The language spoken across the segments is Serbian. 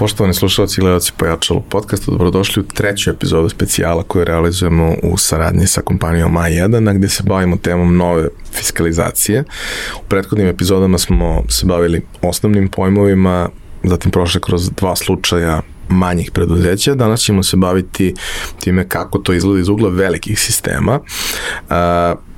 Poštovani slušalci i gledalci Pojačalo podcasta, dobrodošli u treću epizodu specijala koju realizujemo u saradnji sa kompanijom A1, gde se bavimo temom nove fiskalizacije. U prethodnim epizodama smo se bavili osnovnim pojmovima, zatim prošli kroz dva slučaja manjih preduzeća. Danas ćemo se baviti time kako to izgleda iz ugla velikih sistema. Uh,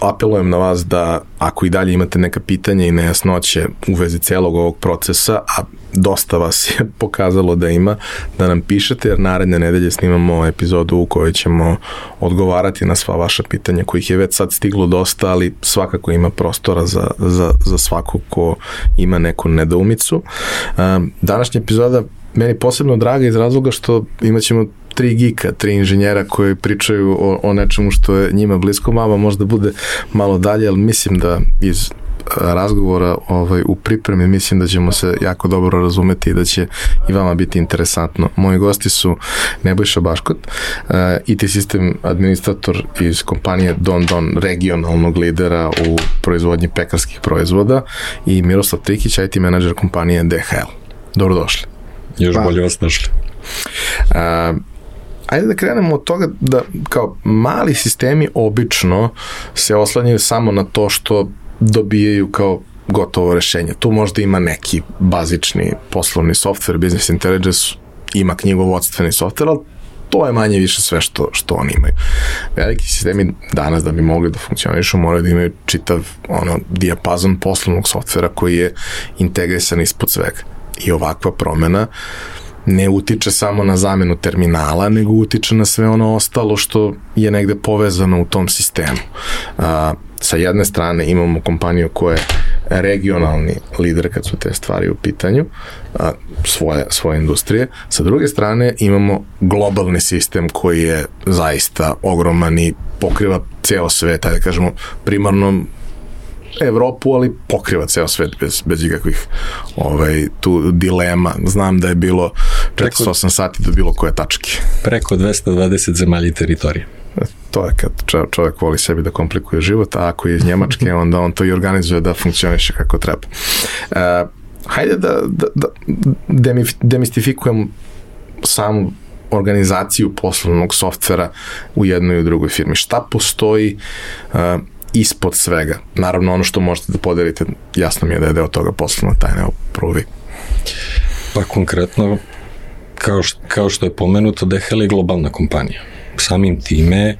apelujem na vas da ako i dalje imate neka pitanja i nejasnoće u vezi celog ovog procesa, a dosta vas je pokazalo da ima, da nam pišete, jer naredne nedelje snimamo epizodu u kojoj ćemo odgovarati na sva vaša pitanja, kojih je već sad stiglo dosta, ali svakako ima prostora za, za, za svako ko ima neku nedoumicu. Današnja epizoda meni posebno draga iz razloga što imaćemo tri gika, tri inženjera koji pričaju o, o nečemu što je njima blisko, mama možda bude malo dalje, ali mislim da iz razgovora ovaj, u pripremi mislim da ćemo se jako dobro razumeti i da će i vama biti interesantno. Moji gosti su Nebojša Baškot, uh, IT sistem administrator iz kompanije Don Don, regionalnog lidera u proizvodnji pekarskih proizvoda i Miroslav Trikić, IT menadžer kompanije DHL. Dobrodošli. Još pa. bolje vas našli. Uh, ajde da krenemo od toga da kao mali sistemi obično se oslanjaju samo na to što dobijaju kao gotovo rešenje. Tu možda ima neki bazični poslovni software, business intelligence, ima knjigovodstveni software, ali to je manje više sve što, što oni imaju. Veliki sistemi danas da bi mogli da funkcionišu moraju da imaju čitav ono, dijapazon poslovnog softvera koji je integrisan ispod svega. I ovakva promena ne utiče samo na zamenu terminala, nego utiče na sve ono ostalo što je negde povezano u tom sistemu. A, sa jedne strane imamo kompaniju koja je regionalni lider kad su te stvari u pitanju, a, svoje, svoje industrije. Sa druge strane imamo globalni sistem koji je zaista ogroman i pokriva ceo svet, da kažemo, primarno Evropu, ali pokriva ceo svet bez, bez ikakvih ovaj, tu dilema. Znam da je bilo 48 sati do bilo koje tačke. Preko 220 zemalja i teritorije. To je kad čovjek voli sebi da komplikuje život, a ako je iz Njemačke, onda on to i organizuje da funkcioniše kako treba. Uh, hajde da, da, da demistifikujemo samu organizaciju poslovnog softvera u jednoj i u drugoj firmi. Šta postoji uh, ispod svega. Naravno, ono što možete da podelite, jasno mi je da je deo toga poslovna tajna, prvo vi. Pa konkretno, kao što, kao što je pomenuto, DHL je globalna kompanija. Samim time,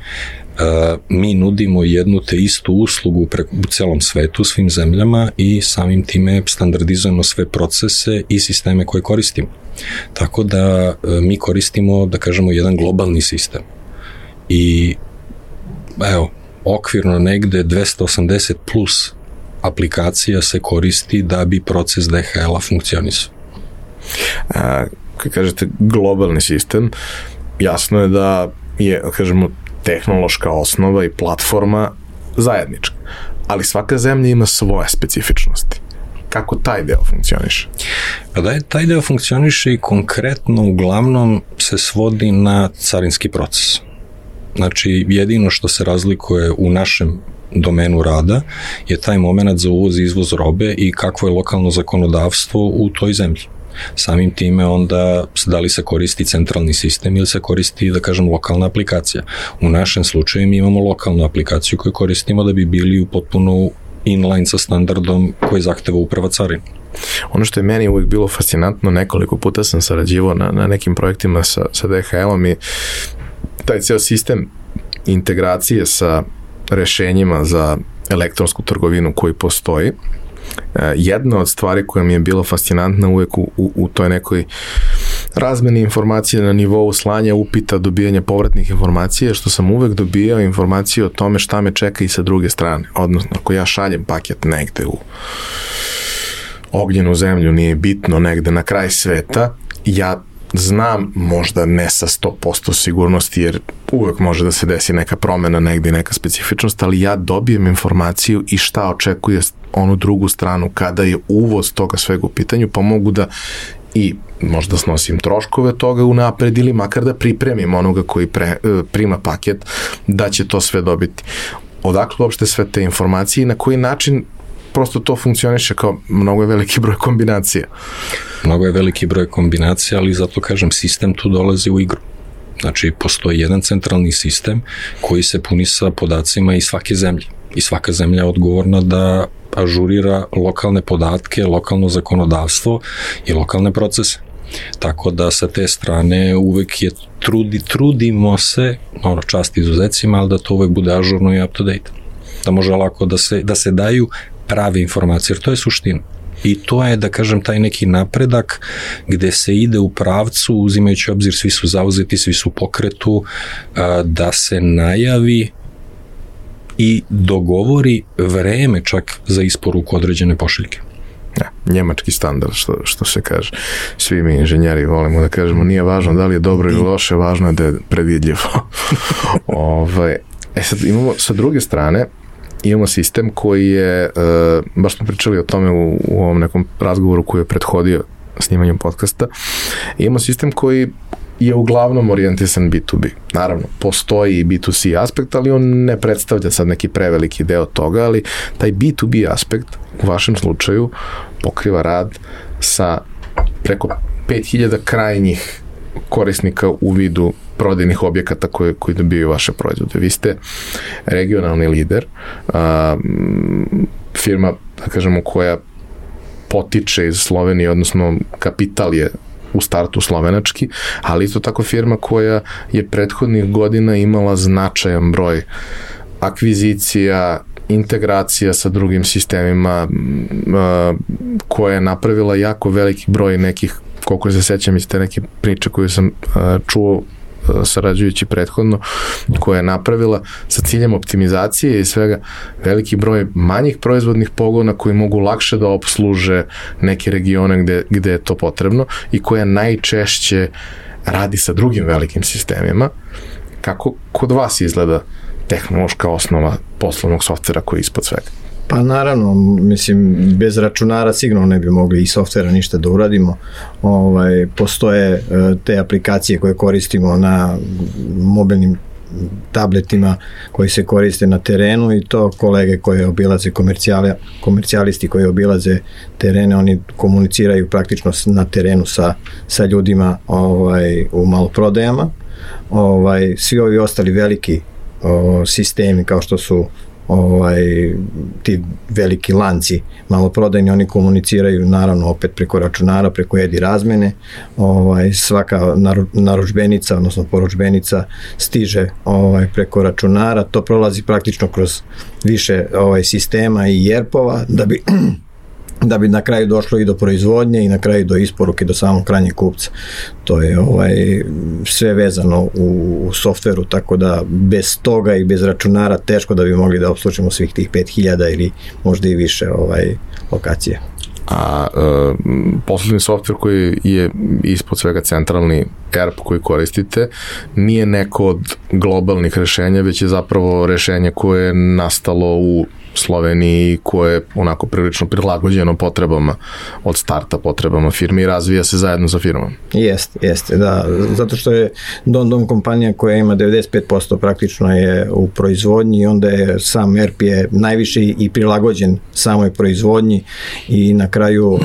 Uh, mi nudimo jednu te istu uslugu pre, u celom svetu, svim zemljama i samim time standardizujemo sve procese i sisteme koje koristimo. Tako da uh, mi koristimo, da kažemo, jedan globalni sistem. I evo, okvirno negde 280 plus aplikacija se koristi da bi proces DHL-a funkcionisao. A, kad kažete globalni sistem, jasno je da je, kažemo, tehnološka osnova i platforma zajednička, ali svaka zemlja ima svoje specifičnosti kako taj deo funkcioniše? Pa da je taj deo funkcioniše i konkretno uglavnom se svodi na carinski proces. Znači, jedino što se razlikuje u našem domenu rada je taj moment za uvoz i izvoz robe i kakvo je lokalno zakonodavstvo u toj zemlji. Samim time onda da li se koristi centralni sistem ili se koristi, da kažem, lokalna aplikacija. U našem slučaju mi imamo lokalnu aplikaciju koju koristimo da bi bili u potpuno inline sa standardom koji zahteva uprava carina. Ono što je meni uvijek bilo fascinantno, nekoliko puta sam sarađivao na, na nekim projektima sa, sa DHL-om i taj ceo sistem integracije sa rešenjima za elektronsku trgovinu koji postoji, e, jedna od stvari koja mi je bila fascinantna uvek u, u, u toj nekoj razmeni informacije na nivou slanja upita, dobijanja povratnih informacija, što sam uvek dobijao informacije o tome šta me čeka i sa druge strane. Odnosno, ako ja šaljem paket negde u ognjenu zemlju, nije bitno, negde na kraj sveta, ja znam možda ne sa 100% sigurnosti jer uvek može da se desi neka promena negde neka specifičnost, ali ja dobijem informaciju i šta očekuje onu drugu stranu kada je uvoz toga svega u pitanju, pa mogu da i možda snosim troškove toga u napred ili makar da pripremim onoga koji pre, e, prima paket da će to sve dobiti. Odakle uopšte sve te informacije i na koji način prosto to funkcioniše kao mnogo je veliki broj kombinacija. Mnogo je veliki broj kombinacija, ali zato kažem, sistem tu dolazi u igru. Znači, postoji jedan centralni sistem koji se puni sa podacima iz svake zemlje. I svaka zemlja je odgovorna da ažurira lokalne podatke, lokalno zakonodavstvo i lokalne procese. Tako da sa te strane uvek je trudi, trudimo se, ono čast izuzecima, ali da to uvek bude ažurno i up to date. Da može lako da se, da se daju prave informacije, jer to je suština. I to je, da kažem, taj neki napredak gde se ide u pravcu, uzimajući obzir, svi su zauzeti, svi su pokretu, da se najavi i dogovori vreme čak za isporuku određene pošiljke. Ja, njemački standard, što, što se kaže. Svi mi inženjeri volimo da kažemo, nije važno da li je dobro ili loše, važno je da je predvidljivo. Ove, ovaj, e sad imamo sa druge strane, imamo sistem koji je, uh, baš smo pričali o tome u, u ovom nekom razgovoru koji je prethodio snimanjem podcasta, imamo sistem koji je uglavnom orijentisan B2B. Naravno, postoji i B2C aspekt, ali on ne predstavlja sad neki preveliki deo toga, ali taj B2B aspekt u vašem slučaju pokriva rad sa preko 5000 krajnjih korisnika u vidu prodajnih objekata koje, koji dobijaju vaše proizvode. Vi ste regionalni lider, a, firma, da kažemo, koja potiče iz Slovenije, odnosno kapital je u startu slovenački, ali isto tako firma koja je prethodnih godina imala značajan broj akvizicija, integracija sa drugim sistemima, koja je napravila jako veliki broj nekih koliko se sećam iz te neke priče koje sam čuo sarađujući prethodno, koja je napravila sa ciljem optimizacije i svega veliki broj manjih proizvodnih pogona koji mogu lakše da obsluže neke regione gde, gde je to potrebno i koja najčešće radi sa drugim velikim sistemima. Kako kod vas izgleda tehnološka osnova poslovnog softvera koji je ispod svega? Pa naravno, mislim, bez računara sigurno ne bi mogli i softvera ništa da uradimo. Ovaj, postoje e, te aplikacije koje koristimo na mobilnim tabletima koji se koriste na terenu i to kolege koje obilaze komercijali, komercijalisti koji obilaze terene, oni komuniciraju praktično na terenu sa, sa ljudima ovaj, u maloprodajama. Ovaj, svi ovi ostali veliki o, sistemi kao što su ovaj, ti veliki lanci maloprodajni, oni komuniciraju naravno opet preko računara, preko edi razmene, ovaj, svaka naručbenica, odnosno poručbenica stiže ovaj, preko računara, to prolazi praktično kroz više ovaj, sistema i jerpova da bi da bi na kraju došlo i do proizvodnje i na kraju do isporuke do samog krajnjeg kupca. To je ovaj sve vezano u, u softveru, tako da bez toga i bez računara teško da bi mogli da obslužimo svih tih 5000 ili možda i više ovaj lokacije. A e, poslednji softver koji je ispod svega centralni ERP koji koristite nije neko od globalnih rešenja, već je zapravo rešenje koje je nastalo u Sloveniji koje je onako prilično prilagođeno potrebama od starta potrebama firme i razvija se zajedno sa firmom. Jeste, jeste, da, zato što je Don Don kompanija koja ima 95% praktično je u proizvodnji i onda je sam ERP je najviše i prilagođen samoj proizvodnji i na kraju uh,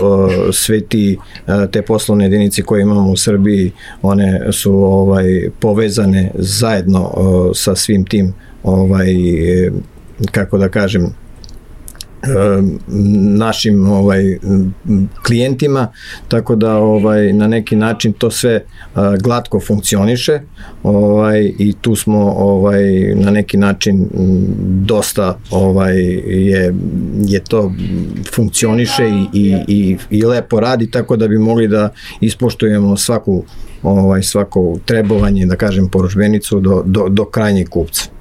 sve ti uh, te poslovne jedinice koje imamo u Srbiji, one su ovaj povezane zajedno uh, sa svim tim ovaj kako da kažem našim ovaj klijentima tako da ovaj na neki način to sve glatko funkcioniše ovaj i tu smo ovaj na neki način dosta ovaj je je to funkcioniše i, i, i, i lepo radi tako da bi mogli da ispoštujemo svaku ovaj svako trebovanje da kažem poručbenicu do, do, do krajnjeg kupca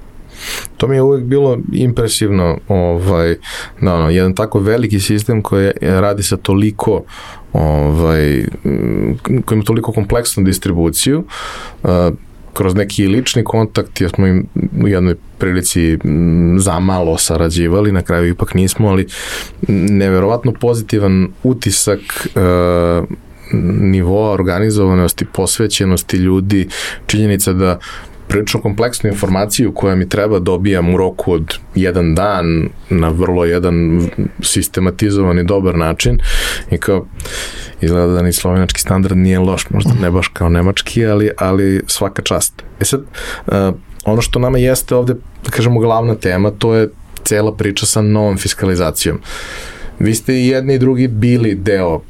To mi je uvek bilo impresivno, ovaj, da, ono, jedan tako veliki sistem koji radi sa toliko ovaj, koji ima toliko kompleksnu distribuciju, uh, kroz neki lični kontakt, jer smo im u jednoj prilici zamalo sarađivali, na kraju ipak nismo, ali neverovatno pozitivan utisak uh, nivoa organizovanosti, posvećenosti ljudi, činjenica da prilično kompleksnu informaciju koja mi treba dobijam u roku od jedan dan na vrlo jedan sistematizovan i dobar način i kao izgleda da ni slovenački standard nije loš, možda ne baš kao nemački, ali, ali svaka čast. E sad, uh, ono što nama jeste ovde, da kažemo, glavna tema, to je cela priča sa novom fiskalizacijom. Vi ste i jedni i drugi bili deo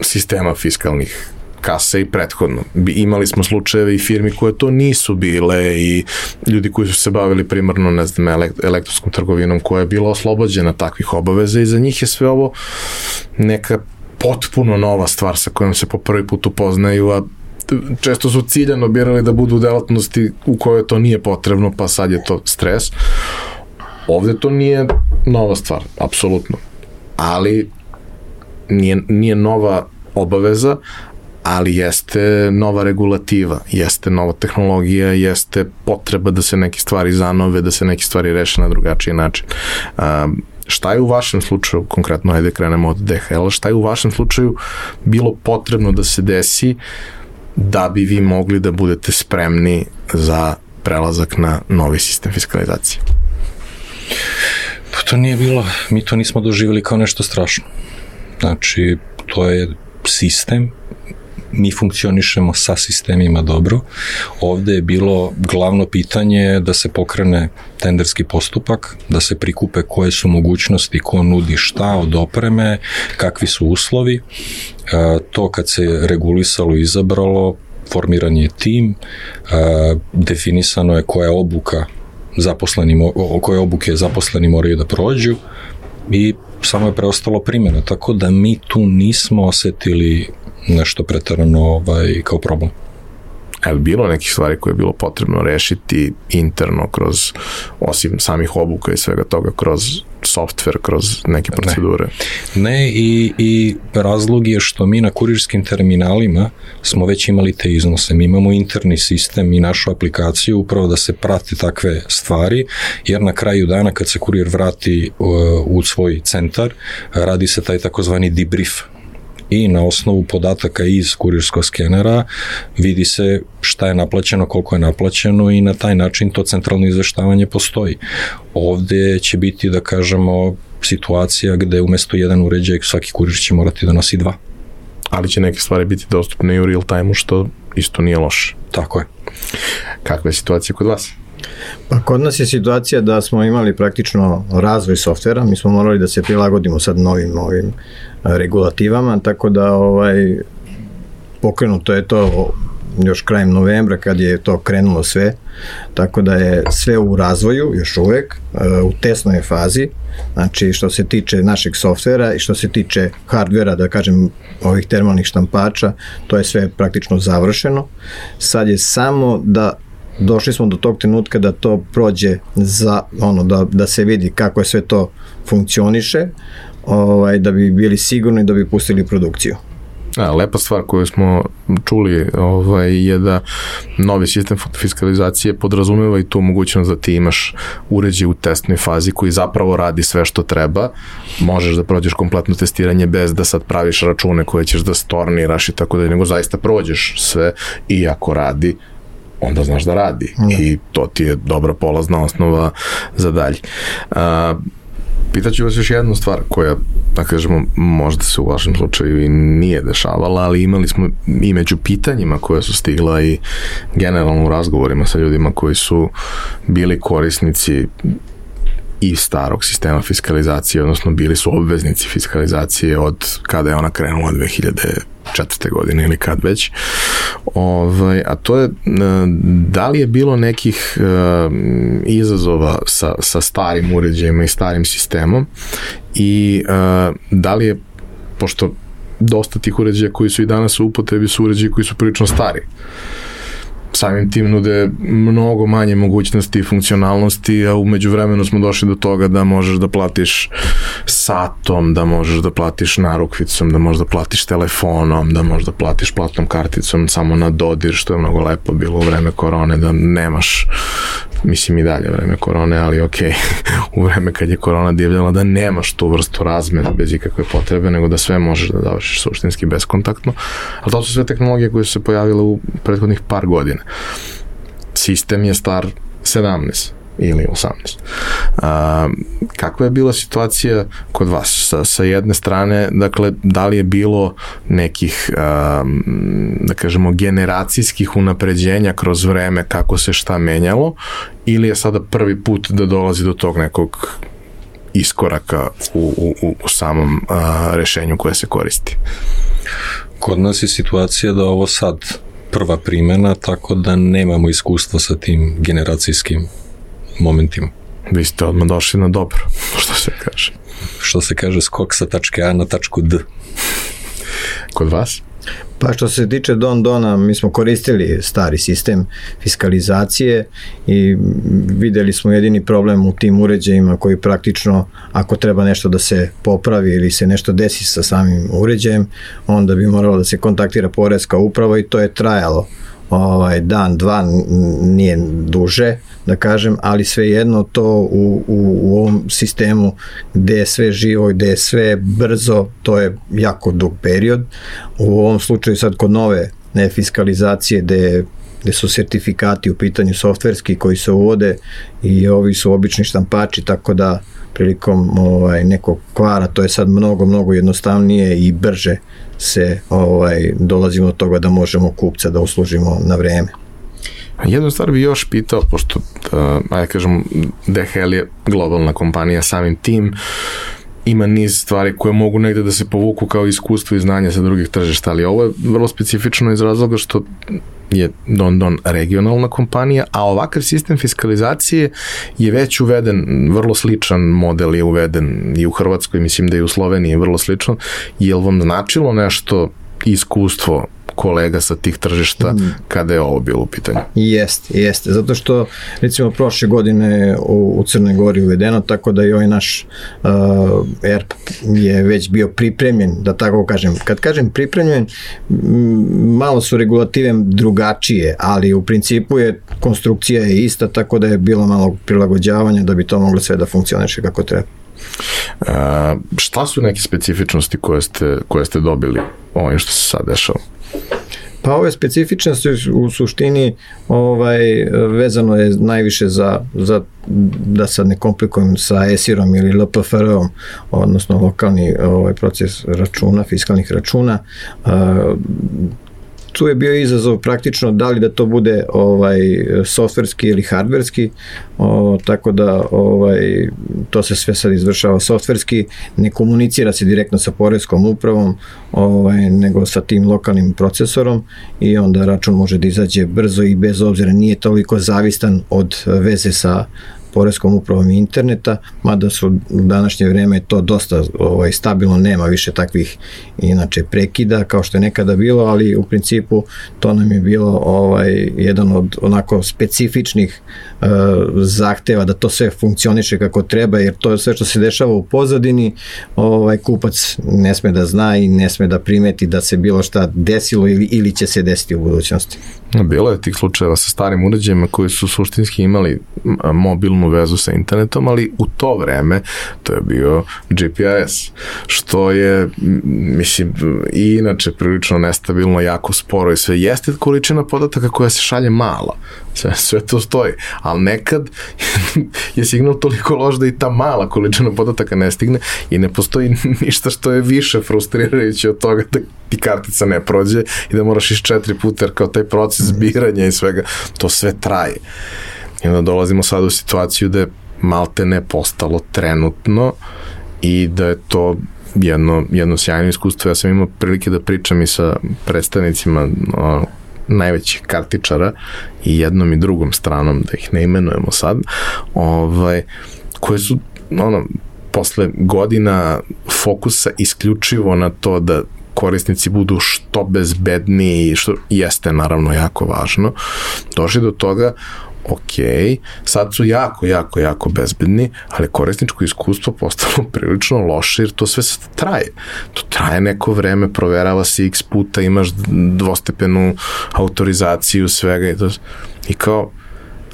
sistema fiskalnih kasa i prethodno. Imali smo slučajeve i firmi koje to nisu bile i ljudi koji su se bavili primarno, ne znam, elektronskom trgovinom koja je bila oslobođena takvih obaveza i za njih je sve ovo neka potpuno nova stvar sa kojom se po prvi put upoznaju, a često su ciljano birali da budu u delatnosti u kojoj to nije potrebno, pa sad je to stres. Ovde to nije nova stvar, apsolutno. Ali nije, nije nova obaveza, ali jeste nova regulativa, jeste nova tehnologija, jeste potreba da se neke stvari zanove, da se neke stvari reše na drugačiji način. Šta je u vašem slučaju, konkretno ajde krenemo od DHL, šta je u vašem slučaju bilo potrebno da se desi da bi vi mogli da budete spremni za prelazak na novi sistem fiskalizacije? Pa to nije bilo, mi to nismo doživjeli kao nešto strašno. Znači, to je sistem mi funkcionišemo sa sistemima dobro. Ovde je bilo glavno pitanje da se pokrene tenderski postupak, da se prikupe koje su mogućnosti, ko nudi šta od opreme, kakvi su uslovi. E, to kad se regulisalo i izabralo, formiran je tim, e, definisano je koja obuka zaposleni, koje obuke zaposleni moraju da prođu i samo je preostalo primjena, tako da mi tu nismo osetili nešto pretarano ovaj, kao problem. Je li bilo nekih stvari koje je bilo potrebno rešiti interno kroz, osim samih obuka i svega toga, kroz software, kroz neke procedure? Ne, ne i, i razlog je što mi na kurirskim terminalima smo već imali te iznose. Mi imamo interni sistem i našu aplikaciju upravo da se prati takve stvari, jer na kraju dana kad se kurir vrati u, uh, u svoj centar, radi se taj takozvani debrief i na osnovu podataka iz kurirskog skenera vidi se šta je naplaćeno, koliko je naplaćeno i na taj način to centralno izveštavanje postoji. Ovde će biti, da kažemo, situacija gde umesto jedan uređaj svaki kurir će morati da nosi dva. Ali će neke stvari biti dostupne i u real time-u, što isto nije loše. Tako je. Kakva je situacija kod vas? Pa kod nas je situacija da smo imali praktično razvoj softvera, mi smo morali da se prilagodimo sad novim ovim regulativama, tako da ovaj pokrenuto je to još krajem novembra kad je to krenulo sve, tako da je sve u razvoju još uvek, u tesnoj fazi, znači što se tiče našeg softvera i što se tiče hardvera, da kažem ovih termalnih štampača, to je sve praktično završeno. Sad je samo da došli smo do tog trenutka da to prođe za ono da, da se vidi kako je sve to funkcioniše ovaj, da bi bili sigurni da bi pustili produkciju. A, lepa stvar koju smo čuli ovaj, je da novi sistem fiskalizacije podrazumeva i tu mogućnost da ti imaš uređaj u testnoj fazi koji zapravo radi sve što treba. Možeš da prođeš kompletno testiranje bez da sad praviš račune koje ćeš da storniraš i tako da nego zaista prođeš sve i ako radi onda znaš da radi da. i to ti je dobra polazna osnova za dalje. A, Pitaću vas još jednu stvar koja, da kažemo, možda se u vašem slučaju i nije dešavala, ali imali smo i među pitanjima koja su stigla i generalno u razgovorima sa ljudima koji su bili korisnici i starog sistema fiskalizacije, odnosno bili su obveznici fiskalizacije od kada je ona krenula 2000 četvrte godine ili kad već. Ovaj, a to je, e, da li je bilo nekih uh, izazova sa, sa starim uređajima i starim sistemom i uh, da li je, pošto dosta tih uređaja koji su i danas u upotrebi su uređaji koji su prilično stari. Uh, samim tim nude mnogo manje mogućnosti i funkcionalnosti, a umeđu vremenu smo došli do toga da možeš da platiš satom, da možeš da platiš narukvicom, da možeš da platiš telefonom, da možeš da platiš platnom karticom samo na dodir, što je mnogo lepo bilo u vreme korone, da nemaš mislim i dalje vreme korone, ali ok, u vreme kad je korona divljala da nemaš tu vrstu razmena bez ikakve potrebe, nego da sve možeš da završiš suštinski beskontaktno, ali to su sve tehnologije koje su se pojavile u prethodnih par godina. sistem je star 17 ili 18. A, kakva je bila situacija kod vas? Sa, sa jedne strane, dakle, da li je bilo nekih, a, da kažemo, generacijskih unapređenja kroz vreme kako se šta menjalo ili je sada prvi put da dolazi do tog nekog iskoraka u, u, u samom a, rešenju koje se koristi? Kod nas je situacija da ovo sad prva primjena, tako da nemamo iskustva sa tim generacijskim momentima. Vi ste odmah došli na dobro, što se kaže. Što se kaže, skok sa tačke A na tačku D. Kod vas? Pa što se tiče Don Dona, mi smo koristili stari sistem fiskalizacije i videli smo jedini problem u tim uređajima koji praktično ako treba nešto da se popravi ili se nešto desi sa samim uređajem, onda bi moralo da se kontaktira Poreska uprava i to je trajalo ovaj dan, dva nije duže, da kažem, ali svejedno to u, u, u ovom sistemu gde je sve živo, gde je sve brzo, to je jako dug period. U ovom slučaju sad kod nove nefiskalizacije gde gde su sertifikati u pitanju softverski koji se uvode i ovi su obični štampači, tako da prilikom ovaj, nekog kvara to je sad mnogo, mnogo jednostavnije i brže se ovaj, dolazimo do toga da možemo kupca da uslužimo na vreme. Jednu stvar bi još pitao, pošto, uh, ajde kažem, DHL je globalna kompanija samim tim, ima niz stvari koje mogu negde da se povuku kao iskustvo i znanje sa drugih tržišta, ali ovo je vrlo specifično iz razloga što je Don Don regionalna kompanija, a ovakav sistem fiskalizacije je već uveden, vrlo sličan model je uveden i u Hrvatskoj, mislim da i u Sloveniji vrlo sličan. Je li vam značilo nešto iskustvo kolega sa tih tržišta mm. kada je ovo bilo u pitanju. Jeste, jeste, zato što recimo prošle godine u, u Crnoj Gori uvedeno, tako da i ovaj naš uh, ERP je već bio pripremljen, da tako kažem. Kad kažem pripremljen, malo su regulative drugačije, ali u principu je konstrukcija je ista, tako da je bilo malo prilagođavanja da bi to moglo sve da funkcioniše kako treba. Uh, šta su neke specifičnosti koje ste, koje ste dobili ovim što se sad dešava? Pa ove specifičnosti u suštini ovaj, vezano je najviše za, za da sad ne komplikujem sa ESIR-om ili LPFR-om, odnosno lokalni ovaj, proces računa, fiskalnih računa. Uh, tu je bio izazov praktično da li da to bude ovaj softverski ili hardverski, o, tako da ovaj to se sve sad izvršava softverski, ne komunicira se direktno sa poreskom upravom, ovaj nego sa tim lokalnim procesorom i onda račun može da izađe brzo i bez obzira nije toliko zavistan od veze sa poreskom upravom interneta, mada su u današnje vreme to dosta ovaj, stabilno, nema više takvih inače prekida kao što je nekada bilo, ali u principu to nam je bilo ovaj jedan od onako specifičnih uh, zahteva da to sve funkcioniše kako treba, jer to je sve što se dešava u pozadini, ovaj kupac ne sme da zna i ne sme da primeti da se bilo šta desilo ili, ili će se desiti u budućnosti. Bilo je tih slučajeva sa starim uređajima koji su suštinski imali mobilnu vezu sa internetom, ali u to vreme to je bio GPS, što je, mislim, i inače prilično nestabilno, jako sporo i sve jeste količina podataka koja se šalje mala. Sve, sve to stoji. Ali nekad je signal toliko loš da i ta mala količina podataka ne stigne i ne postoji ništa što je više frustrirajuće od toga da ti kartica ne prođe i da moraš iš četiri puta jer kao taj proces zbiranja i svega, to sve traje. I onda dolazimo sad u situaciju da je malte ne postalo trenutno i da je to jedno, jedno sjajno iskustvo. Ja sam imao prilike da pričam i sa predstavnicima o, najvećih kartičara i jednom i drugom stranom, da ih ne imenujemo sad, ovaj, koje su ono, posle godina fokusa isključivo na to da korisnici budu što bezbedniji, što jeste naravno jako važno, došli do toga ok, sad su jako, jako, jako bezbedni, ali korisničko iskustvo postalo prilično loše jer to sve traje. To traje neko vreme, proverava se x puta, imaš dvostepenu autorizaciju svega i to. I kao,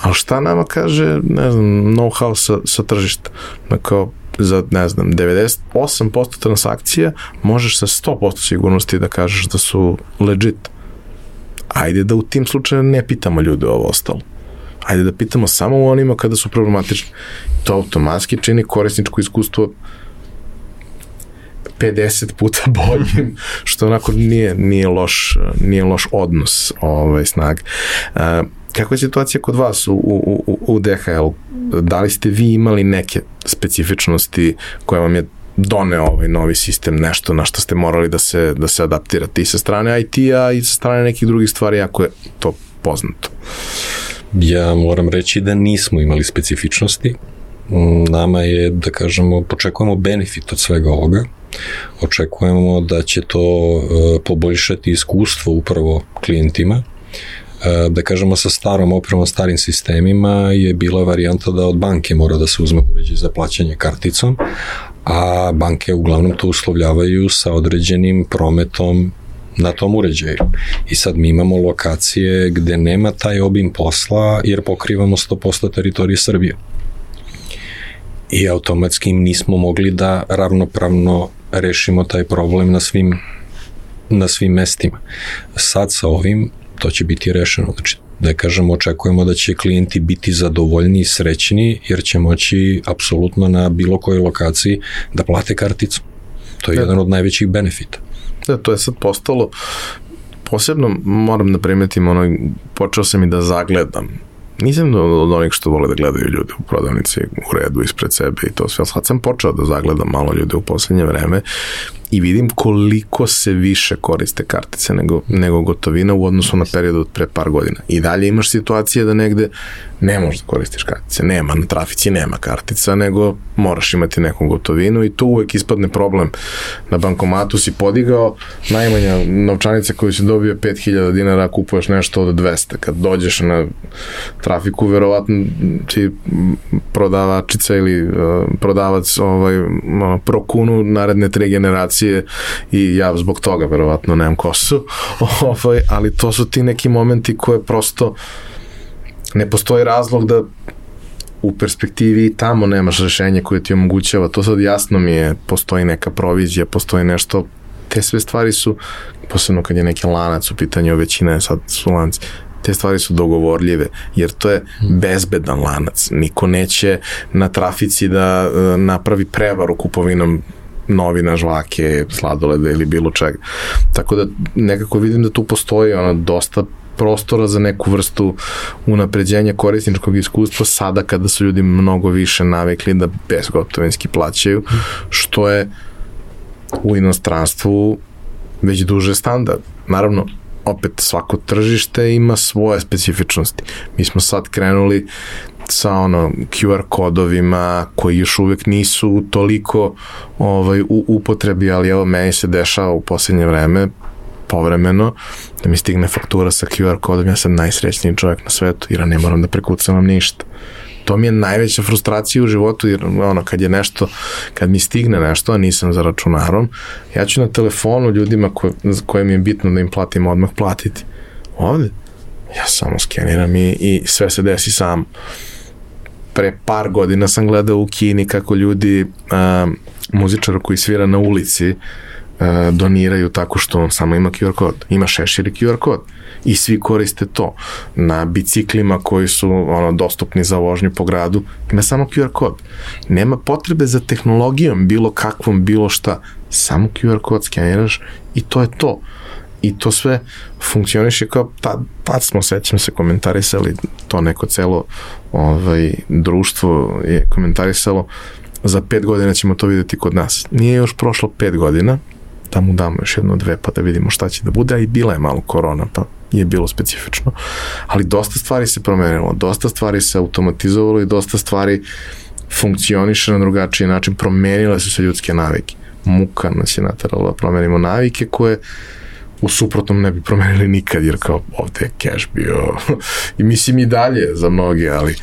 ali šta nama kaže, ne znam, know-how sa, sa tržišta? Na kao, za, ne znam, 98% transakcija možeš sa 100% sigurnosti da kažeš da su legit. Ajde da u tim slučaju ne pitamo ljude ovo ostalo Ajde da pitamo samo u onima kada su problematični. To automatski čini korisničko iskustvo 50 puta boljim, što onako nije, nije, loš, nije loš odnos ovaj, snage. Uh, Kakva je situacija kod vas u, u, u, u DHL? Da li ste vi imali neke specifičnosti koje vam je doneo ovaj novi sistem, nešto na što ste morali da se, da se adaptirate i sa strane IT-a i sa strane nekih drugih stvari, ako je to poznato? Ja moram reći da nismo imali specifičnosti. Nama je, da kažemo, počekujemo benefit od svega ovoga. Očekujemo da će to e, poboljšati iskustvo upravo klijentima, da kažemo sa starom opremom, starim sistemima je bila varijanta da od banke mora da se uzme uređaj za plaćanje karticom, a banke uglavnom to uslovljavaju sa određenim prometom na tom uređaju. I sad mi imamo lokacije gde nema taj obim posla jer pokrivamo 100% teritorije Srbije. I automatski nismo mogli da ravnopravno rešimo taj problem na svim na svim mestima. Sad sa ovim to će biti rešeno. Znači, da kažemo, očekujemo da će klijenti biti zadovoljni i srećni, jer će moći apsolutno na bilo kojoj lokaciji da plate karticu. To je da. jedan od najvećih benefita. Da, to je sad postalo posebno moram da primetim ono, počeo sam i da zagledam nisam od onih što vole da gledaju ljude u prodavnici u redu ispred sebe i to sve. Sad sam počeo da zagledam malo ljude u poslednje vreme i vidim koliko se više koriste kartice nego, nego gotovina u odnosu na period od pre par godina. I dalje imaš situacije da negde ne možeš da koristiš kartice. Nema, na trafici nema kartica, nego moraš imati neku gotovinu i tu uvek ispadne problem. Na bankomatu si podigao, najmanja novčanica koju si dobio 5000 dinara, kupuješ nešto od 200. Kad dođeš na trafiku, verovatno ti prodavačica ili uh, prodavac ovaj, prokunu naredne tre generacije i ja zbog toga verovatno nemam kosu, ovaj, ali to su ti neki momenti koje prosto ne postoji razlog da u perspektivi tamo nemaš rešenje koje ti omogućava, to sad jasno mi je, postoji neka provizija, postoji nešto, te sve stvari su, posebno kad je neki lanac u pitanju, većina je sad su lanci, te stvari su dogovorljive, jer to je bezbedan lanac. Niko neće na trafici da e, napravi prevaru kupovinom novina, žvake, sladoleda ili bilo čega. Tako da nekako vidim da tu postoji ono dosta prostora za neku vrstu unapređenja korisničkog iskustva sada kada su ljudi mnogo više navikli da bezgotovinski plaćaju, što je u inostranstvu već duže standard. Naravno, opet svako tržište ima svoje specifičnosti. Mi smo sad krenuli sa ono QR kodovima koji još uvek nisu toliko ovaj u upotrebi, ali evo meni se dešava u poslednje vreme povremeno da mi stigne faktura sa QR kodom, ja sam najsrećniji čovjek na svetu, jer ne moram da prekucavam ništa. To mi je najveća frustracija u životu, jer ono, kad je nešto, kad mi stigne nešto, a nisam za računarom, ja ću na telefonu ljudima koje, koje mi je bitno da im platim odmah platiti. Ovde, ja samo skeniram i, i sve se desi sam. Pre par godina sam gledao u Kini kako ljudi, uh, muzičar koji svira na ulici, E, doniraju tako što on samo ima QR kod. Ima šešir QR kod. I svi koriste to. Na biciklima koji su ono, dostupni za vožnju po gradu, ima samo QR kod. Nema potrebe za tehnologijom, bilo kakvom, bilo šta. Samo QR kod skeniraš i to je to. I to sve funkcioniše kao, tad, tad smo, sećam se, komentarisali to neko celo ovaj, društvo je komentarisalo za pet godina ćemo to videti kod nas. Nije još prošlo pet godina, da mu damo još jedno dve pa da vidimo šta će da bude, a i bila je malo korona, pa je bilo specifično. Ali dosta stvari se promenilo, dosta stvari se automatizovalo i dosta stvari funkcioniše na drugačiji način, promenile su se ljudske navike. Muka nas je natarala da promenimo navike koje u suprotnom ne bi promenili nikad, jer kao ovde je cash bio i mislim i dalje za mnoge, ali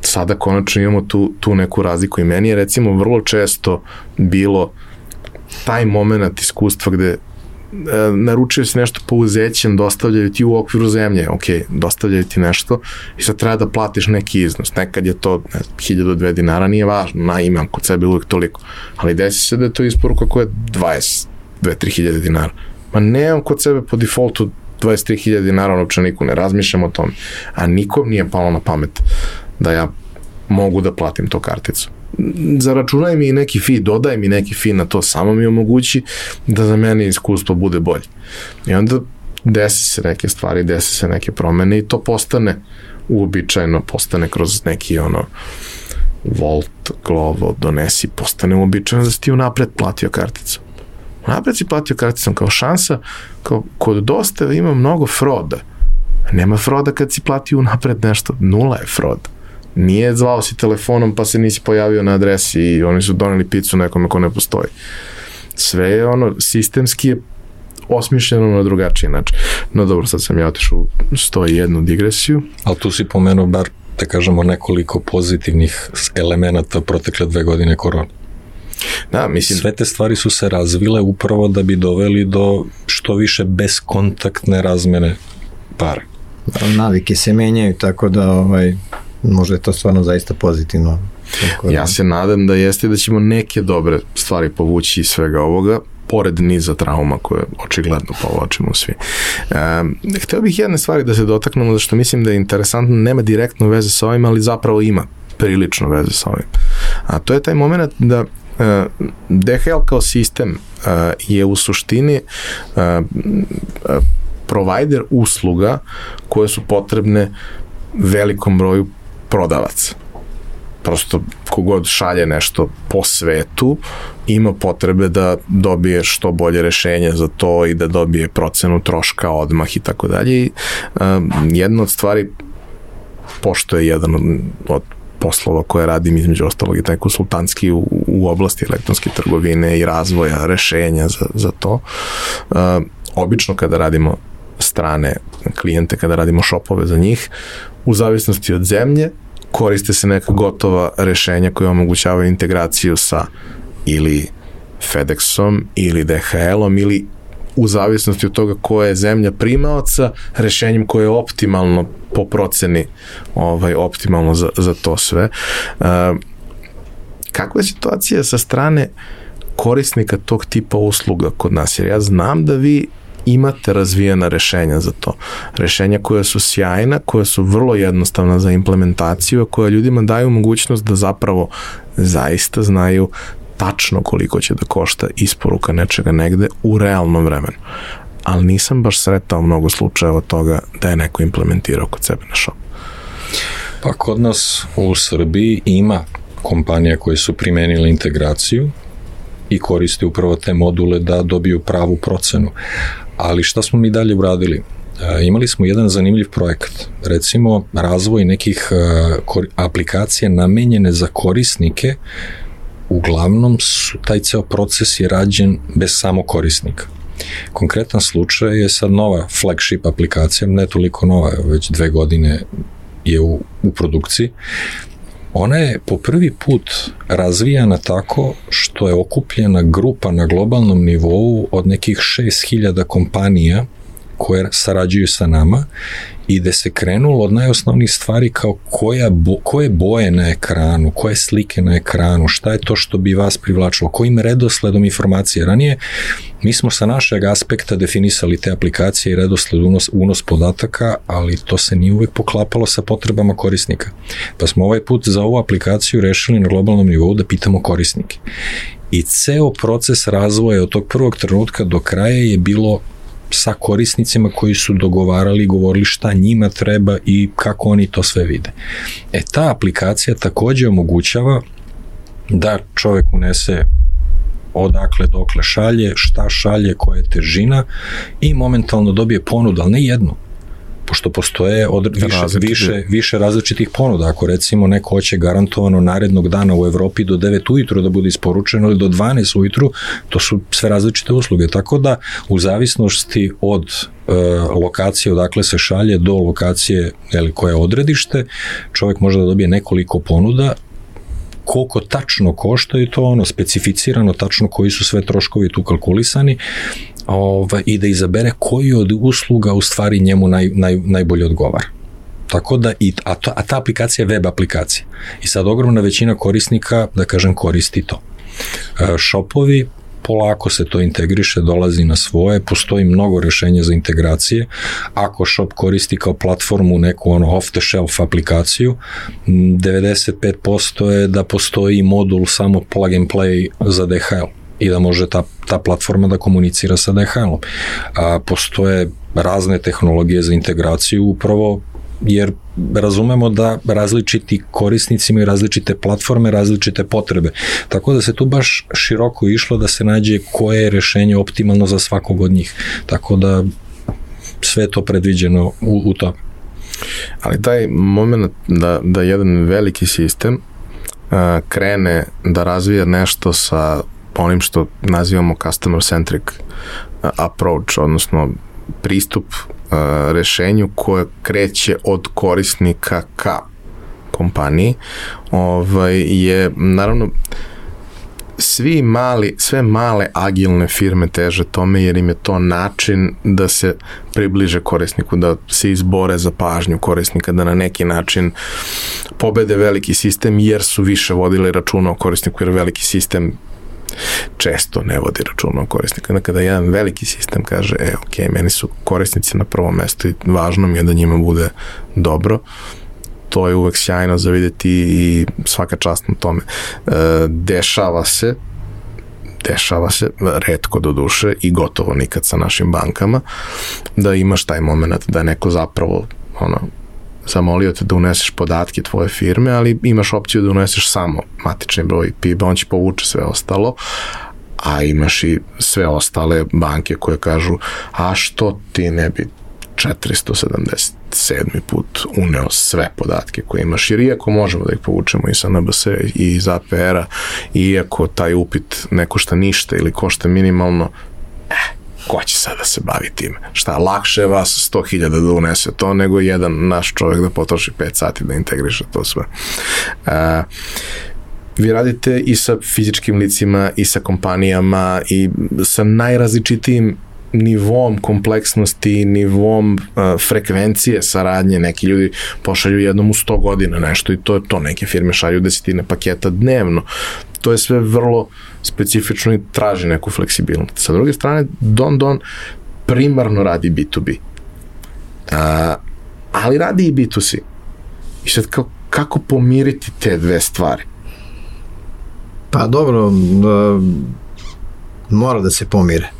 sada konačno imamo tu, tu neku razliku i meni je recimo vrlo često bilo taj moment iskustva gde e, naručio si nešto po uzećem, dostavljaju ti u okviru zemlje, ok, dostavljaju ti nešto i sad treba da platiš neki iznos. Nekad je to ne znam, 1000 2 dinara, nije važno, na imam kod sebe uvek toliko. Ali desi se da je to isporuka koja je 20, 2, 3 hiljade dinara. Ma nemam kod sebe po defaultu 23.000 dinara u novčaniku, ne razmišljam o tome. A nikom nije palo na pamet da ja mogu da platim to karticu. Zaračunaj mi neki fi, dodaj mi neki fi na to, samo mi omogući da za mene iskustvo bude bolje. I onda desi se neke stvari, desi se neke promene i to postane uobičajeno, postane kroz neki ono Volt, Glovo, donesi, postane uobičajeno da si ti unapred platio karticu. Unapred si platio karticom kao šansa, kao kod dosta ima mnogo froda. Nema froda kad si platio unapred nešto, nula je froda. Nije zvao si telefonom pa se nisi pojavio na adresi i oni su doneli picu nekome ko ne postoji. Sve je ono, sistemski je osmišljeno na drugačiji način. No dobro, sad sam ja otišao u 101 digresiju. Ali tu si pomenuo bar, da kažemo, nekoliko pozitivnih elemenata protekle dve godine korona. Da, mislim... Sve te stvari su se razvile upravo da bi doveli do što više beskontaktne razmene para. Navike se menjaju, tako da ovaj, možda je to stvarno zaista pozitivno. Tako ja se nadam da jeste da ćemo neke dobre stvari povući iz svega ovoga, pored niza trauma koje očigledno povlačimo svi. E, hteo bih jedne stvari da se dotaknemo, zašto mislim da je interesantno, nema direktno veze sa ovim, ali zapravo ima prilično veze sa ovim. A to je taj moment da DHL kao sistem e, je u suštini e, provider usluga koje su potrebne velikom broju prodavaca. Prosto kogod šalje nešto po svetu ima potrebe da dobije što bolje rešenje za to i da dobije procenu troška odmah i tako dalje. Um, jedna od stvari pošto je jedan od poslova koje radim između ostalog i taj konsultantski u, u oblasti elektronske trgovine i razvoja rešenja za, za to. Uh, obično kada radimo strane klijente, kada radimo šopove za njih, u zavisnosti od zemlje koriste se neka gotova rešenja koja omogućavaju integraciju sa ili FedExom ili DHL-om ili u zavisnosti od toga koja je zemlja primaoca, rešenjem koje je optimalno po proceni ovaj, optimalno za, za to sve. Uh, kakva je situacija sa strane korisnika tog tipa usluga kod nas? Jer ja znam da vi imate razvijena rešenja za to. Rešenja koja su sjajna, koja su vrlo jednostavna za implementaciju, a koja ljudima daju mogućnost da zapravo zaista znaju tačno koliko će da košta isporuka nečega negde u realnom vremenu. Ali nisam baš sretao mnogo slučajeva toga da je neko implementirao kod sebe na shop. Pa kod nas u Srbiji ima kompanija koje su primenile integraciju i koriste upravo te module da dobiju pravu procenu. Ali šta smo mi dalje uradili? E, imali smo jedan zanimljiv projekat, recimo razvoj nekih e, aplikacija namenjene za korisnike, uglavnom su, taj ceo proces je rađen bez samo korisnika. Konkretan slučaj je sad nova flagship aplikacija, ne toliko nova, već dve godine je u, u produkciji, Ona je po prvi put razvijana tako što je okupljena grupa na globalnom nivou od nekih 6000 kompanija koje sarađuju sa nama i da se krenulo od najosnovnijih stvari kao koja bo, koje boje na ekranu, koje slike na ekranu, šta je to što bi vas privlačilo, kojim redosledom informacije. Ranije mi smo sa našeg aspekta definisali te aplikacije i redosled unos, unos podataka, ali to se nije uvek poklapalo sa potrebama korisnika. Pa smo ovaj put za ovu aplikaciju rešili na globalnom nivou da pitamo korisnike. I ceo proces razvoja od tog prvog trenutka do kraja je bilo sa korisnicima koji su dogovarali i govorili šta njima treba i kako oni to sve vide. E ta aplikacija takođe omogućava da čovek unese odakle dokle šalje, šta šalje, koja je težina i momentalno dobije ponudu, ali ne jednu, pošto postoje od, više, više, više različitih ponuda. Ako recimo neko hoće garantovano narednog dana u Evropi do 9 ujutru da bude isporučeno ili do 12 ujutru, to su sve različite usluge. Tako da u zavisnosti od e, lokacije odakle se šalje do lokacije ili koje je odredište, čovjek može da dobije nekoliko ponuda koliko tačno košta i to ono specificirano tačno koji su sve troškovi tu kalkulisani ovaj, i da izabere koji od usluga u stvari njemu naj, naj, najbolje odgovara. Tako da, i, a, to, a ta aplikacija je web aplikacija. I sad ogromna većina korisnika, da kažem, koristi to. E, shopovi polako se to integriše, dolazi na svoje, postoji mnogo rešenja za integracije. Ako shop koristi kao platformu neku ono off the shelf aplikaciju, 95% je da postoji modul samo plug and play za DHL i da može ta, ta platforma da komunicira sa DHL-om. Postoje razne tehnologije za integraciju upravo jer razumemo da različiti korisnici imaju različite platforme, različite potrebe. Tako da se tu baš široko išlo da se nađe koje je rešenje optimalno za svakog od njih. Tako da sve to predviđeno u, u to. Ali taj moment da, da jedan veliki sistem a, krene da razvija nešto sa onim što nazivamo customer centric approach, odnosno pristup rešenju koje kreće od korisnika ka kompaniji, ovaj, je naravno svi mali, sve male agilne firme teže tome jer im je to način da se približe korisniku, da se izbore za pažnju korisnika, da na neki način pobede veliki sistem jer su više vodili računa o korisniku jer veliki sistem često ne vodi računa o korisnika. Kada jedan veliki sistem kaže, e, ok, meni su korisnici na prvom mestu i važno mi je da njima bude dobro, to je uvek sjajno za videti i svaka čast na tome. E, dešava se dešava se, redko do duše i gotovo nikad sa našim bankama, da imaš taj moment da neko zapravo ono, zamolio te da uneseš podatke tvoje firme, ali imaš opciju da uneseš samo matični broj PIB, on će povuče sve ostalo, a imaš i sve ostale banke koje kažu, a što ti ne bi 477. put uneo sve podatke koje imaš, jer iako možemo da ih povučemo i sa NBS i iz APR-a, iako taj upit ne košta ništa ili košta minimalno, eh, ko će sad da se bavi time? Šta, lakše je vas 100.000 da unese to nego jedan naš čovjek da potroši 5 sati da integriše to sve. Uh, vi radite i sa fizičkim licima i sa kompanijama i sa najrazličitijim nivom kompleksnosti, nivom uh, frekvencije saradnje, neki ljudi pošalju jednom u 100 godina nešto i to je to, neke firme šalju desetine paketa dnevno. To je sve vrlo specifično i traži neku fleksibilnost. Sa druge strane, Don Don primarno radi B2B. Uh, ali radi i B2C. I sad kako, kako pomiriti te dve stvari? Pa dobro, da, mora da se pomire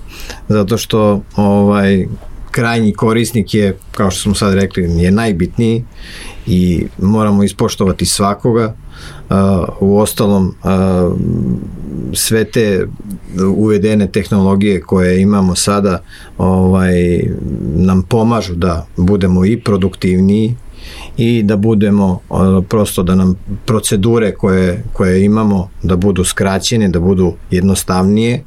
zato što ovaj krajnji korisnik je, kao što smo sad rekli, je najbitniji i moramo ispoštovati svakoga. U ostalom, sve te uvedene tehnologije koje imamo sada ovaj, nam pomažu da budemo i produktivniji i da budemo prosto da nam procedure koje, koje imamo da budu skraćene, da budu jednostavnije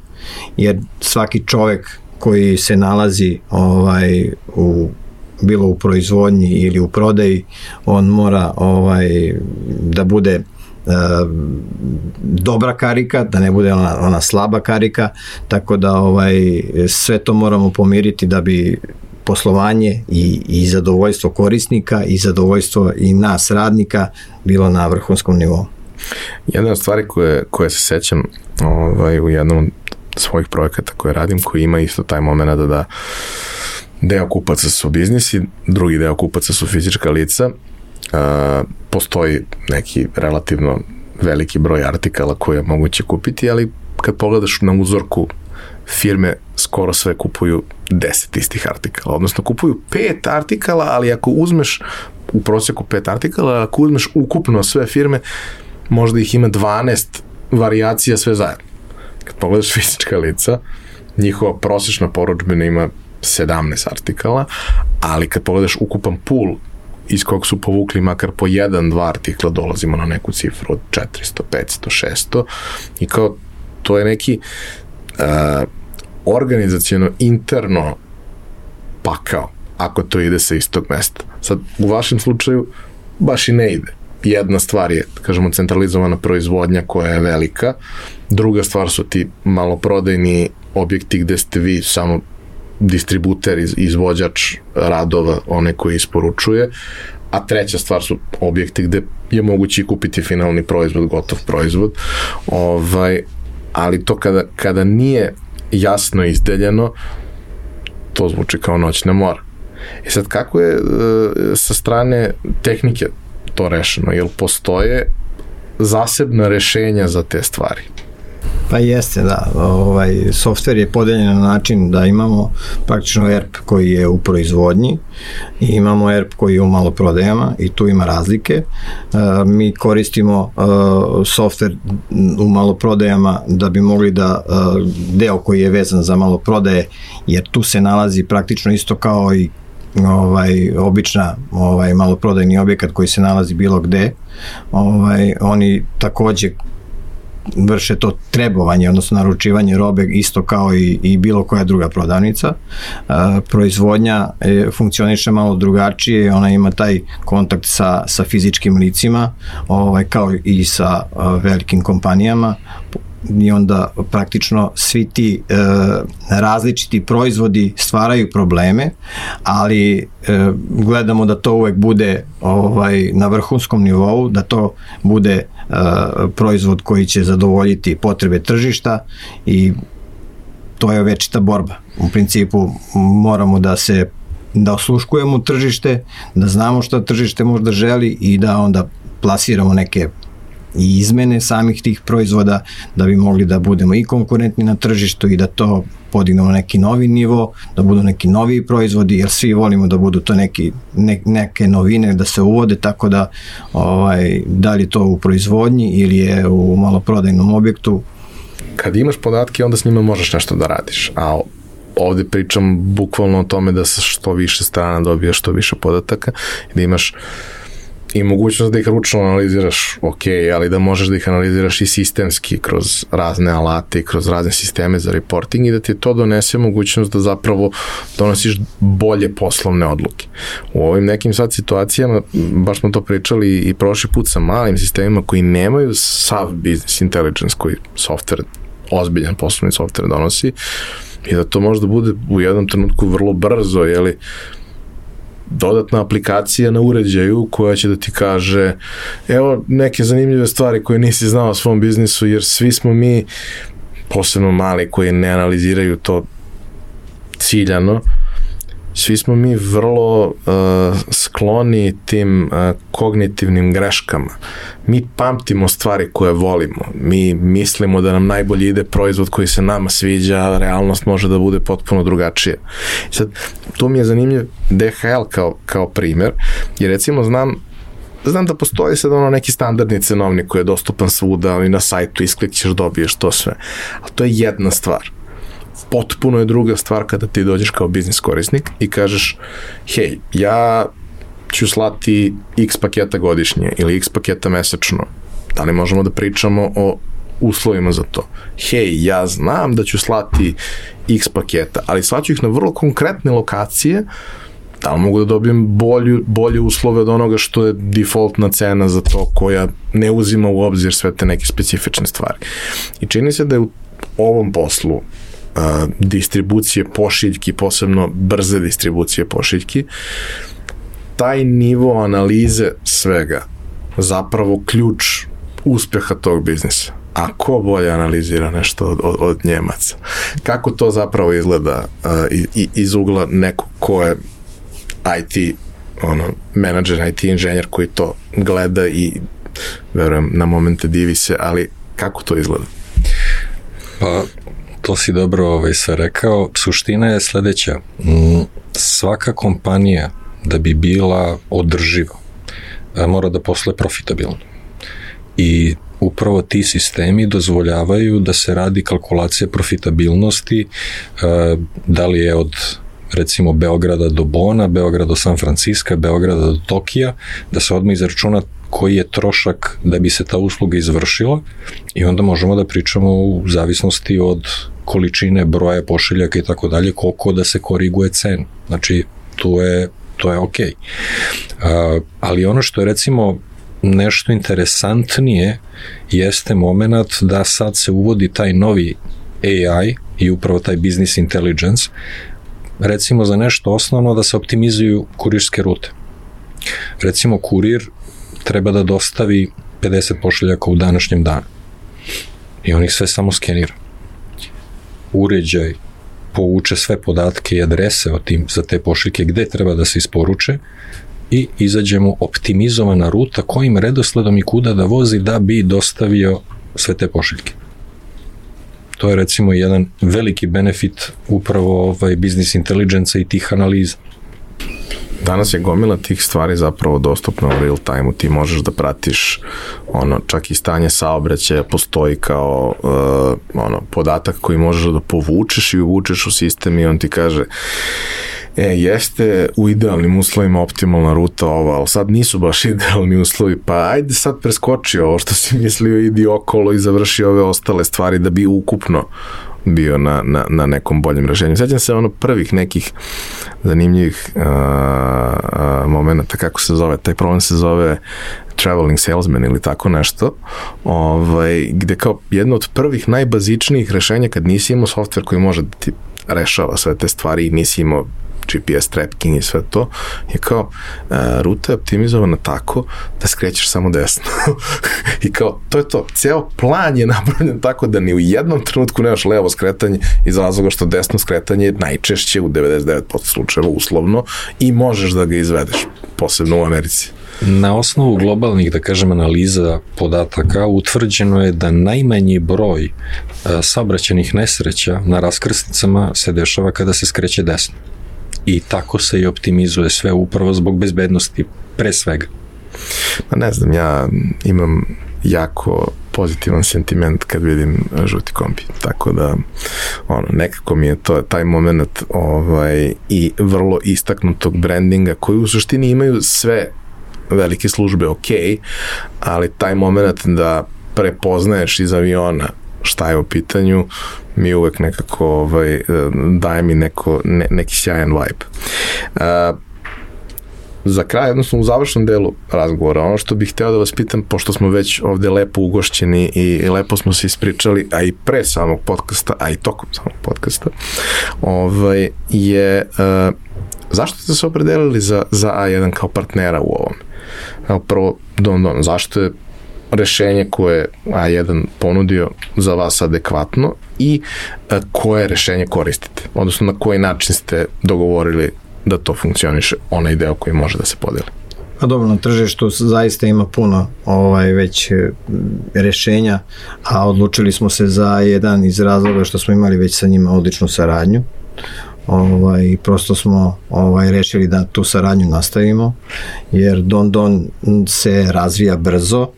jer svaki čovek koji se nalazi ovaj u bilo u proizvodnji ili u prodaji, on mora ovaj da bude e, dobra karika, da ne bude ona, ona slaba karika, tako da ovaj sve to moramo pomiriti da bi poslovanje i, i zadovoljstvo korisnika i zadovoljstvo i nas radnika bilo na vrhunskom nivou. Jedna od stvari koje, koje se sećam ovaj, u jednom svojih projekata koje radim, koji ima isto taj moment da, da deo kupaca su biznisi, drugi deo kupaca su fizička lica, uh, postoji neki relativno veliki broj artikala koje je moguće kupiti, ali kad pogledaš na uzorku firme skoro sve kupuju 10 istih artikala, odnosno kupuju pet artikala, ali ako uzmeš u prosjeku pet artikala, ako uzmeš ukupno sve firme, možda ih ima 12 variacija sve zajedno. Kad pogledaš fizička lica, njihova prosječna poručbina ima 17 artikala, ali kad pogledaš ukupan pool iz kog su povukli makar po jedan, dva artikla, dolazimo na neku cifru od 400, 500, 600 i kao to je neki uh, organizacijno interno pakao ako to ide sa istog mesta. Sad, u vašem slučaju baš i ne ide. Jedna stvar je, kažemo, centralizovana proizvodnja koja je velika, Druga stvar su ti maloprodajni objekti gde ste vi samo distributer, iz, izvođač radova, one koji isporučuje, a treća stvar su objekti gde je moguće kupiti finalni proizvod, gotov proizvod. Ovaj, ali to kada, kada nije jasno izdeljeno, to zvuči kao noćna mora. I sad, kako je e, sa strane tehnike to rešeno? Jel postoje zasebna rešenja za te stvari? Pa jeste, da. Ovaj, softver je podeljen na način da imamo praktično ERP koji je u proizvodnji i imamo ERP koji je u maloprodajama i tu ima razlike. Uh, mi koristimo uh, softver u maloprodajama da bi mogli da uh, deo koji je vezan za maloprodaje, jer tu se nalazi praktično isto kao i ovaj obična ovaj maloprodajni objekat koji se nalazi bilo gde ovaj oni takođe vrše to trebovanje, odnosno naručivanje robe isto kao i, i bilo koja druga prodavnica. E, proizvodnja e, funkcioniše malo drugačije, ona ima taj kontakt sa, sa fizičkim licima, ovaj, kao i sa velikim kompanijama, i onda praktično svi ti e, različiti proizvodi stvaraju probleme, ali e, gledamo da to uvek bude ovaj na vrhunskom nivou, da to bude e, proizvod koji će zadovoljiti potrebe tržišta i to je večita borba. U principu moramo da se da osluškujemo tržište, da znamo šta tržište možda želi i da onda plasiramo neke i izmene samih tih proizvoda da bi mogli da budemo i konkurentni na tržištu i da to podignemo neki novi nivo, da budu neki novi proizvodi, jer svi volimo da budu to neki, ne, neke novine da se uvode, tako da ovaj, da li to u proizvodnji ili je u maloprodajnom objektu. Kad imaš podatke, onda s njima možeš nešto da radiš, a ovde pričam bukvalno o tome da sa što više strana dobijaš što više podataka i da imaš i mogućnost da ih ručno analiziraš, ok, ali da možeš da ih analiziraš i sistemski kroz razne alate i kroz razne sisteme za reporting i da ti to donese mogućnost da zapravo donosiš bolje poslovne odluke. U ovim nekim sad situacijama, baš smo to pričali i prošli put sa malim sistemima koji nemaju sav business intelligence koji software, ozbiljan poslovni software donosi i da to možda bude u jednom trenutku vrlo brzo, jeli, dodatna aplikacija na uređaju koja će da ti kaže evo neke zanimljive stvari koje nisi znao o svom biznisu jer svi smo mi posebno mali koji ne analiziraju to ciljano svi smo mi vrlo uh, skloni tim uh, kognitivnim greškama. Mi pamtimo stvari koje volimo. Mi mislimo da nam najbolje ide proizvod koji se nama sviđa, a realnost može da bude potpuno drugačija. Sad, tu mi je zanimljiv DHL kao, kao primer, jer recimo znam znam da postoji sad ono neki standardni cenovnik koji je dostupan svuda i na sajtu isklikćeš, dobiješ to sve. Ali to je jedna stvar potpuno je druga stvar kada ti dođeš kao biznis korisnik i kažeš, hej, ja ću slati x paketa godišnje ili x paketa mesečno. Da li možemo da pričamo o uslovima za to? Hej, ja znam da ću slati x paketa, ali slaću ih na vrlo konkretne lokacije da li mogu da dobijem bolju, bolje uslove od onoga što je defaultna cena za to koja ne uzima u obzir sve te neke specifične stvari. I čini se da je u ovom poslu distribucije pošiljki, posebno brze distribucije pošiljki, taj nivo analize svega zapravo ključ uspeha tog biznisa. A ko bolje analizira nešto od, od, od Njemaca? Kako to zapravo izgleda uh, iz, iz ugla neko ko je IT ono, menadžer, IT inženjer koji to gleda i verujem na momente divi se, ali kako to izgleda? Pa to si dobro ovaj, sve rekao. Suština je sledeća. Mm, svaka kompanija da bi bila održiva e, mora da posle profitabilno. I upravo ti sistemi dozvoljavaju da se radi kalkulacija profitabilnosti, e, da li je od recimo Beograda do Bona, Beograda do San Francisco, Beograda do Tokija, da se odmah izračuna koji je trošak da bi se ta usluga izvršila i onda možemo da pričamo u zavisnosti od količine broja pošiljaka i tako dalje, koliko da se koriguje cen. Znači, tu je, to je okej. Okay. Ali ono što je recimo nešto interesantnije jeste moment da sad se uvodi taj novi AI i upravo taj business intelligence recimo za nešto osnovno da se optimizuju kurirske rute. Recimo kurir treba da dostavi 50 pošiljaka u današnjem danu. i on ih sve samo skenira. Uređaj povuče sve podatke i adrese o tim, za te pošiljke gde treba da se isporuče i izađe mu optimizovana ruta kojim redosledom i kuda da vozi da bi dostavio sve te pošiljke. To je recimo jedan veliki benefit upravo ovaj business intelligence i tih analiza. Danas je gomila tih stvari zapravo dostupna u real time-u, ti možeš da pratiš ono, čak i stanje saobraćaja postoji kao uh, ono, podatak koji možeš da povučeš i uvučeš u sistem i on ti kaže E, jeste u idealnim uslovima optimalna ruta ova, ali sad nisu baš idealni uslovi, pa ajde sad preskoči ovo što si mislio, idi okolo i završi ove ostale stvari da bi ukupno bio na, na, na nekom boljem rešenju. Sjećam se ono prvih nekih zanimljivih uh, uh, momenta, kako se zove, taj problem se zove traveling salesman ili tako nešto, ovaj, gde kao jedno od prvih najbazičnijih rešenja kad nisi imao software koji može da ti rešava sve te stvari i nisi imao GPS tracking i sve to, je kao, uh, ruta je optimizovana tako da skrećeš samo desno. I kao, to je to. Ceo plan je napravljen tako da ni u jednom trenutku nemaš levo skretanje iz razloga što desno skretanje je najčešće u 99% slučajeva uslovno i možeš da ga izvedeš, posebno u Americi. Na osnovu globalnih, da kažem, analiza podataka utvrđeno je da najmanji broj e, saobraćenih nesreća na raskrsnicama se dešava kada se skreće desno i tako se i optimizuje sve upravo zbog bezbednosti pre svega. Pa ne znam, ja imam jako pozitivan sentiment kad vidim žuti kombi. Tako da, ono, nekako mi je to taj moment ovaj, i vrlo istaknutog brandinga koji u suštini imaju sve velike službe ok, ali taj moment da prepoznaješ iz aviona šta je u pitanju, mi uvek nekako ovaj, daje mi neko, ne, neki sjajan vibe. Uh, za kraj, odnosno u završnom delu razgovora, ono što bih hteo da vas pitam, pošto smo već ovde lepo ugošćeni i lepo smo se ispričali, a i pre samog podcasta, a i tokom samog podcasta, ovaj, je uh, zašto ste se opredelili za, za A1 kao partnera u ovom? Evo, prvo, Don Don, zašto je rešenje koje A1 ponudio za vas adekvatno i e, koje rešenje koristite, odnosno na koji način ste dogovorili da to funkcioniše, onaj deo koji može da se podeli. Pa dobro, na tržištu zaista ima puno ovaj već e, rešenja, a odlučili smo se za jedan iz razloga što smo imali već sa njima odličnu saradnju. Ovaj, prosto smo ovaj, rešili da tu saradnju nastavimo, jer Don Don se razvija brzo,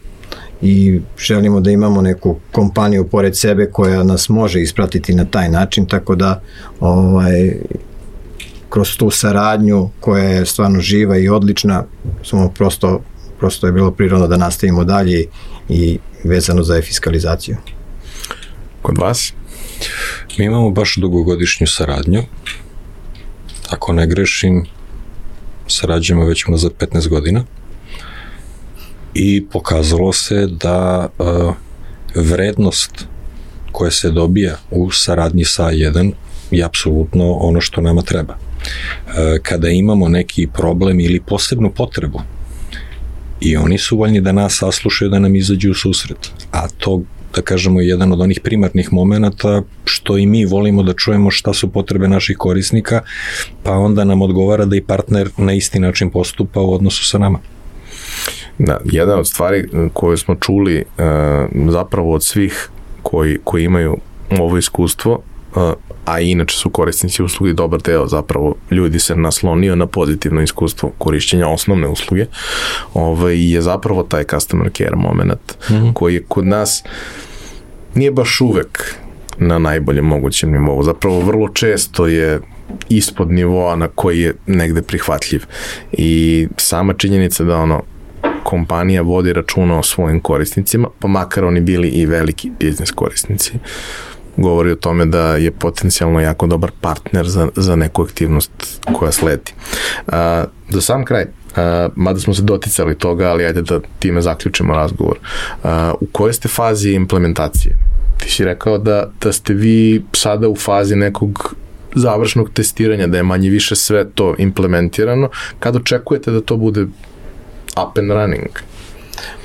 i želimo da imamo neku kompaniju pored sebe koja nas može ispratiti na taj način, tako da ovaj, kroz tu saradnju koja je stvarno živa i odlična, smo prosto, prosto je bilo prirodno da nastavimo dalje i vezano za fiskalizaciju. Kod vas? Mi imamo baš dugogodišnju saradnju. Ako ne grešim, sarađujemo već unazad 15 godina i pokazalo se da uh, vrednost koja se dobija u saradnji sa A1 je apsolutno ono što nama treba. Uh, kada imamo neki problem ili posebnu potrebu i oni su voljni da nas saslušaju da nam izađu u susret. A to da kažemo jedan od onih primarnih momenata što i mi volimo da čujemo šta su potrebe naših korisnika, pa onda nam odgovara da i partner na isti način postupa u odnosu sa nama. Da, jedna od stvari koje smo čuli uh, zapravo od svih koji, koji imaju ovo iskustvo, uh, a inače su korisnici usluge dobar deo zapravo ljudi se naslonio na pozitivno iskustvo korišćenja osnovne usluge ovaj, je zapravo taj customer care moment mm -hmm. koji je kod nas nije baš uvek na najboljem mogućem nivou. Zapravo vrlo često je ispod nivoa na koji je negde prihvatljiv. I sama činjenica da ono kompanija vodi računa o svojim korisnicima, pa makar oni bili i veliki biznis korisnici, govori o tome da je potencijalno jako dobar partner za, za neku aktivnost koja sledi. A, za sam kraj, a, mada smo se doticali toga, ali ajde da time zaključimo razgovor. A, u kojoj ste fazi implementacije? Ti si rekao da, da ste vi sada u fazi nekog završnog testiranja, da je manje više sve to implementirano. Kad očekujete da to bude up and running?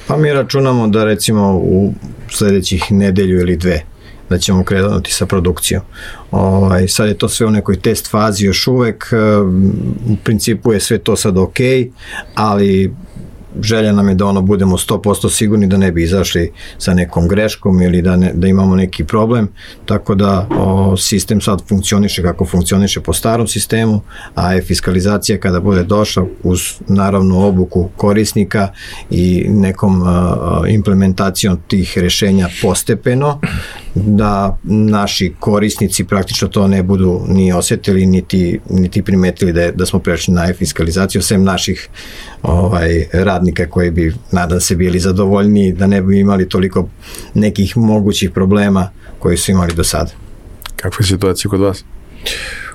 Pa mi računamo da recimo u sledećih nedelju ili dve da ćemo krenuti sa produkcijom. Ovaj, sad je to sve u nekoj test fazi još uvek, u principu je sve to sad ok, ali želja nam je da ono budemo 100% sigurni da ne bi izašli sa nekom greškom ili da, ne, da imamo neki problem, tako da o, sistem sad funkcioniše kako funkcioniše po starom sistemu, a e-fiskalizacija kada bude došla uz naravno obuku korisnika i nekom a, implementacijom tih rešenja postepeno, da naši korisnici praktično to ne budu ni osetili, niti, niti primetili da, je, da smo prešli na e-fiskalizaciju, sem naših ovaj, radnika koji bi, nadam se, bili zadovoljni da ne bi imali toliko nekih mogućih problema koji su imali do sada. Kakva je situacija kod vas?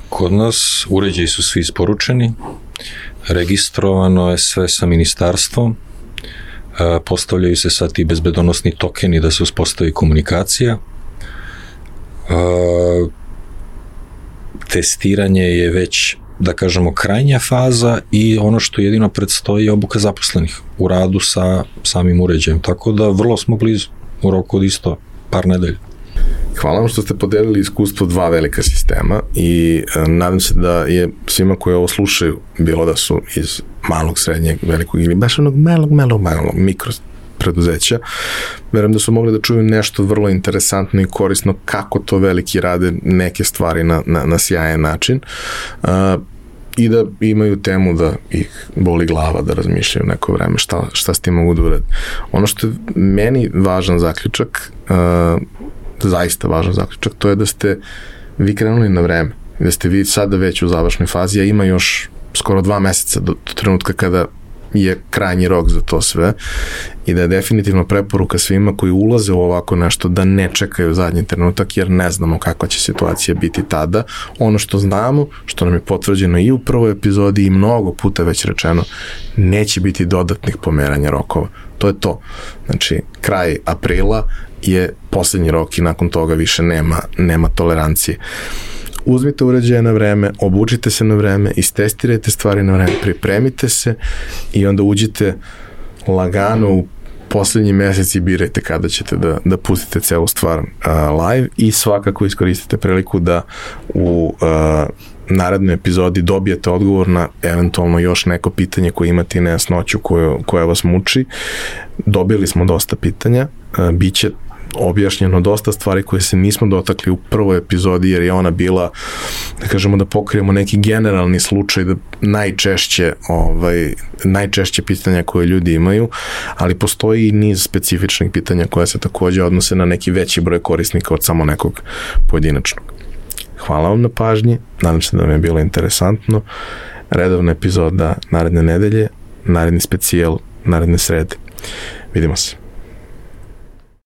Kod nas uređaji su svi isporučeni, registrovano je sve sa ministarstvom, postavljaju se sad i bezbedonosni tokeni da se uspostavi komunikacija, testiranje je već da kažemo krajnja faza i ono što jedino predstoji je obuka zaposlenih u radu sa samim uređajem, tako da vrlo smo blizu u roku od isto par nedelja. Hvala vam što ste podelili iskustvo dva velika sistema i e, nadam se da je svima koji ovo slušaju, bilo da su iz malog, srednjeg, velikog ili baš onog malog, malog, malog mikro preduzeća, verujem da su mogli da čuju nešto vrlo interesantno i korisno kako to veliki rade neke stvari na, na, na sjajan način. Uh, i da imaju temu da ih boli glava da razmišljaju neko vreme šta, šta s tim mogu da urade. Ono što je meni važan zaključak, uh, zaista važan zaključak, to je da ste vi krenuli na vreme, da ste vi sada već u završnoj fazi, a ima još skoro dva meseca do, do trenutka kada je krajnji rok za to sve i da je definitivno preporuka svima koji ulaze u ovako nešto da ne čekaju zadnji trenutak jer ne znamo kakva će situacija biti tada. Ono što znamo, što nam je potvrđeno i u prvoj epizodi i mnogo puta već rečeno, neće biti dodatnih pomeranja rokova. To je to. Znači, kraj aprila je poslednji rok i nakon toga više nema, nema tolerancije uzmite uređaje na vreme, obučite se na vreme, istestirajte stvari na vreme, pripremite se i onda uđite lagano u poslednji mesec i birajte kada ćete da, da pustite celu stvar uh, live i svakako iskoristite priliku da u uh, narednoj epizodi dobijete odgovor na eventualno još neko pitanje koje imate i nejasnoću koje, koja vas muči. Dobili smo dosta pitanja, uh, biće objašnjeno dosta stvari koje se nismo dotakli u prvoj epizodi jer je ona bila da kažemo da pokrijemo neki generalni slučaj da najčešće ovaj najčešće pitanja koje ljudi imaju, ali postoji i niz specifičnih pitanja koja se takođe odnose na neki veći broj korisnika od samo nekog pojedinačnog. Hvala vam na pažnji, nadam se da vam je bilo interesantno. Redovna epizoda naredne nedelje, naredni specijal, naredne srede. Vidimo se.